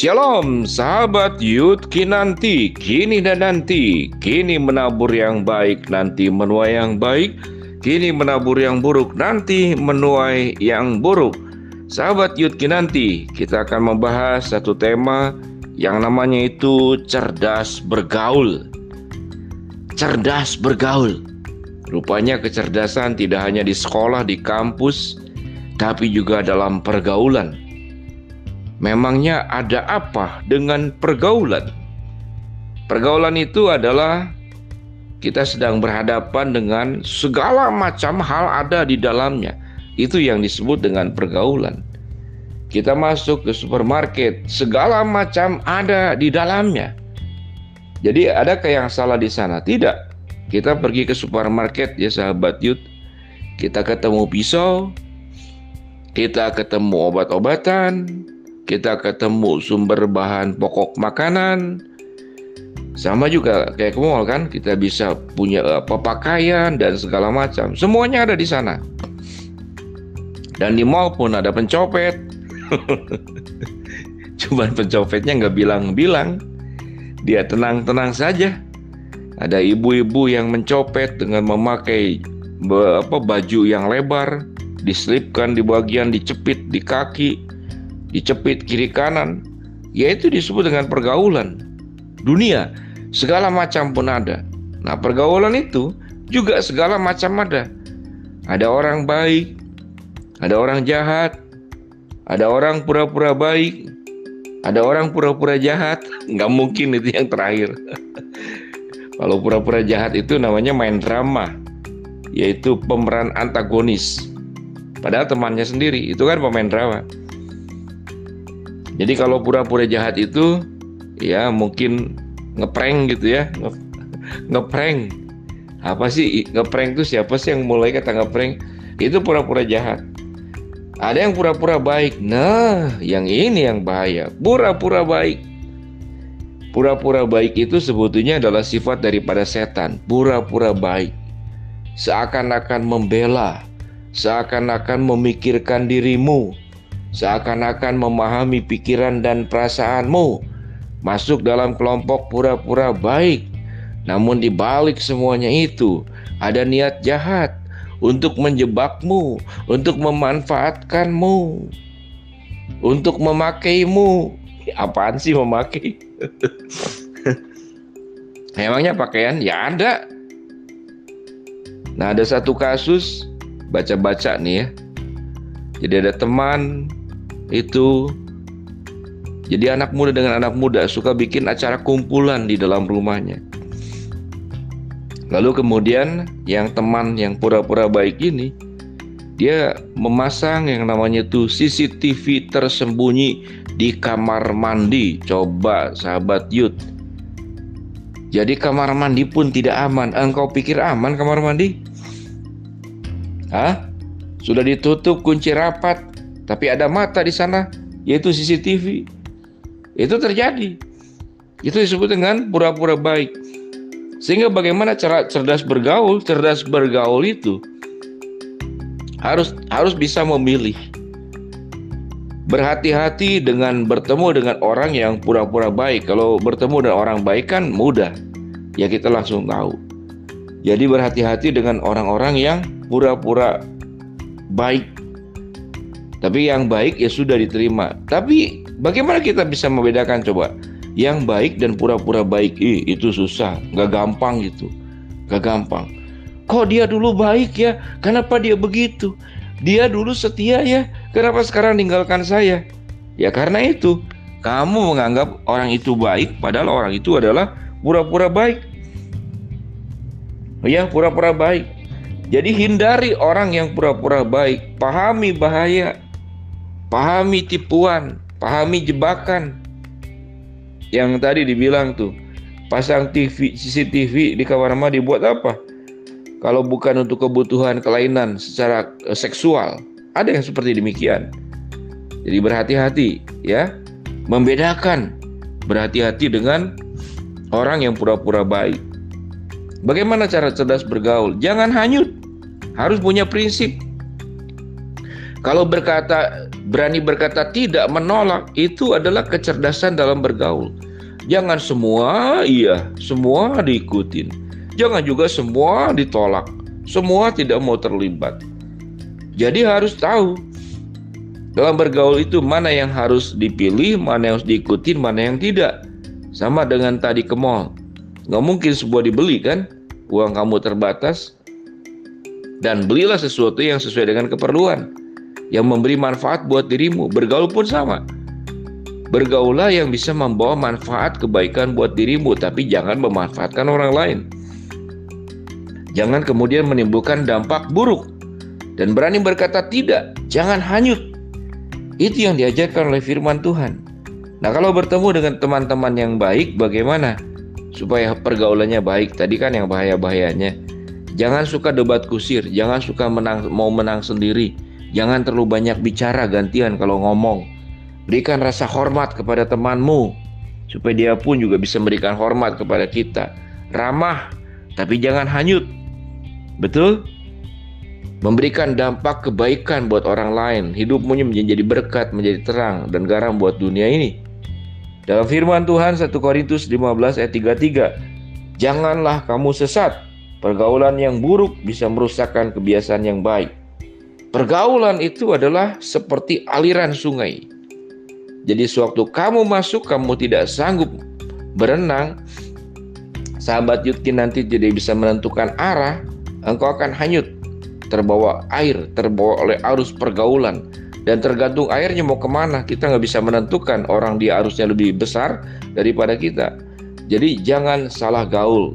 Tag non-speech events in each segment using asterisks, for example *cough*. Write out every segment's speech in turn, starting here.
Shalom sahabat Yud Kinanti, kini dan nanti, kini menabur yang baik, nanti menuai yang baik, kini menabur yang buruk, nanti menuai yang buruk. Sahabat Yud Kinanti, kita akan membahas satu tema yang namanya itu cerdas bergaul. Cerdas bergaul. Rupanya kecerdasan tidak hanya di sekolah, di kampus, tapi juga dalam pergaulan Memangnya ada apa dengan pergaulan? Pergaulan itu adalah kita sedang berhadapan dengan segala macam hal ada di dalamnya. Itu yang disebut dengan pergaulan. Kita masuk ke supermarket, segala macam ada di dalamnya. Jadi adakah yang salah di sana? Tidak. Kita pergi ke supermarket ya sahabat Yud. Kita ketemu pisau, kita ketemu obat-obatan, kita ketemu sumber bahan pokok makanan. Sama juga kayak ke mall kan, kita bisa punya apa pakaian dan segala macam. Semuanya ada di sana. Dan di mall pun ada pencopet. *laughs* Cuman pencopetnya nggak bilang-bilang. Dia tenang-tenang saja. Ada ibu-ibu yang mencopet dengan memakai apa baju yang lebar, diselipkan di bagian dicepit di kaki, dicepit kiri kanan, yaitu disebut dengan pergaulan. Dunia, segala macam pun ada. Nah, pergaulan itu juga segala macam ada. Ada orang baik, ada orang jahat, ada orang pura-pura baik, ada orang pura-pura jahat. *laughs* Nggak mungkin itu yang terakhir. *laughs* Kalau pura-pura jahat itu namanya main drama, yaitu pemeran antagonis. Padahal temannya sendiri, itu kan pemain drama. Jadi kalau pura-pura jahat itu ya mungkin ngeprank gitu ya. Nge ngeprank. Apa sih ngeprank itu siapa sih yang mulai kata ngeprank? Itu pura-pura jahat. Ada yang pura-pura baik. Nah, yang ini yang bahaya. Pura-pura baik. Pura-pura baik itu sebetulnya adalah sifat daripada setan. Pura-pura baik. Seakan-akan membela, seakan-akan memikirkan dirimu, seakan-akan memahami pikiran dan perasaanmu, masuk dalam kelompok pura-pura baik. Namun di balik semuanya itu ada niat jahat untuk menjebakmu, untuk memanfaatkanmu, untuk memakaimu. Apaan sih memakai? *laughs* Emangnya pakaian? Ya ada. Nah ada satu kasus baca-baca nih ya. Jadi ada teman itu jadi anak muda dengan anak muda suka bikin acara kumpulan di dalam rumahnya. Lalu kemudian yang teman yang pura-pura baik ini dia memasang yang namanya tuh CCTV tersembunyi di kamar mandi. Coba sahabat Yud. Jadi kamar mandi pun tidak aman. Engkau pikir aman kamar mandi? Hah? Sudah ditutup kunci rapat, tapi ada mata di sana, yaitu CCTV. Itu terjadi. Itu disebut dengan pura-pura baik. Sehingga bagaimana cara cerdas bergaul? Cerdas bergaul itu harus harus bisa memilih. Berhati-hati dengan bertemu dengan orang yang pura-pura baik. Kalau bertemu dengan orang baik kan mudah. Ya kita langsung tahu. Jadi berhati-hati dengan orang-orang yang pura-pura baik tapi yang baik ya sudah diterima. Tapi bagaimana kita bisa membedakan coba? Yang baik dan pura-pura baik Ih, itu susah, nggak gampang gitu, nggak gampang. Kok dia dulu baik ya? Kenapa dia begitu? Dia dulu setia ya? Kenapa sekarang ninggalkan saya? Ya karena itu kamu menganggap orang itu baik, padahal orang itu adalah pura-pura baik. Ya, pura-pura baik. Jadi hindari orang yang pura-pura baik, pahami bahaya Pahami tipuan, pahami jebakan. Yang tadi dibilang tuh, pasang TV, CCTV di kamar mandi buat apa? Kalau bukan untuk kebutuhan kelainan secara eh, seksual, ada yang seperti demikian. Jadi berhati-hati ya, membedakan berhati-hati dengan orang yang pura-pura baik. Bagaimana cara cerdas bergaul? Jangan hanyut, harus punya prinsip. Kalau berkata berani berkata tidak menolak itu adalah kecerdasan dalam bergaul. Jangan semua iya, semua diikutin. Jangan juga semua ditolak. Semua tidak mau terlibat. Jadi harus tahu dalam bergaul itu mana yang harus dipilih, mana yang harus diikutin, mana yang tidak. Sama dengan tadi ke mall. Nggak mungkin sebuah dibeli kan? Uang kamu terbatas. Dan belilah sesuatu yang sesuai dengan keperluan yang memberi manfaat buat dirimu. Bergaul pun sama. Bergaulah yang bisa membawa manfaat kebaikan buat dirimu, tapi jangan memanfaatkan orang lain. Jangan kemudian menimbulkan dampak buruk dan berani berkata tidak, jangan hanyut. Itu yang diajarkan oleh firman Tuhan. Nah, kalau bertemu dengan teman-teman yang baik, bagaimana supaya pergaulannya baik? Tadi kan yang bahaya-bahayanya. Jangan suka debat kusir, jangan suka menang, mau menang sendiri Jangan terlalu banyak bicara gantian kalau ngomong. Berikan rasa hormat kepada temanmu supaya dia pun juga bisa memberikan hormat kepada kita. Ramah tapi jangan hanyut. Betul? Memberikan dampak kebaikan buat orang lain. Hidupmu menjadi berkat, menjadi terang dan garam buat dunia ini. Dalam firman Tuhan 1 Korintus 15 ayat 33, Janganlah kamu sesat. Pergaulan yang buruk bisa merusakkan kebiasaan yang baik. Pergaulan itu adalah seperti aliran sungai. Jadi sewaktu kamu masuk kamu tidak sanggup berenang, sahabat Yudkin nanti tidak bisa menentukan arah, engkau akan hanyut, terbawa air, terbawa oleh arus pergaulan. Dan tergantung airnya mau ke mana, kita nggak bisa menentukan orang dia arusnya lebih besar daripada kita. Jadi jangan salah gaul,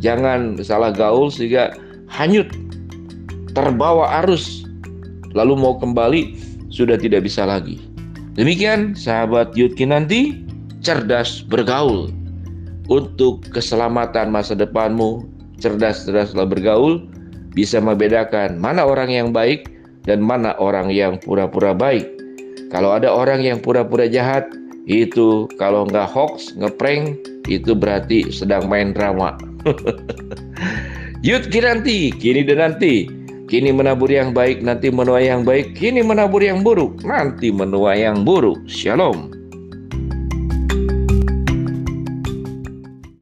jangan salah gaul sehingga hanyut, terbawa arus lalu mau kembali sudah tidak bisa lagi. Demikian sahabat Yudkin nanti cerdas bergaul untuk keselamatan masa depanmu. Cerdas-cerdaslah bergaul bisa membedakan mana orang yang baik dan mana orang yang pura-pura baik. Kalau ada orang yang pura-pura jahat, itu kalau nggak hoax, ngeprank, itu berarti sedang main drama. *laughs* Yud nanti, kini dan nanti. Kini menabur yang baik, nanti menuai yang baik. Kini menabur yang buruk, nanti menuai yang buruk. Shalom.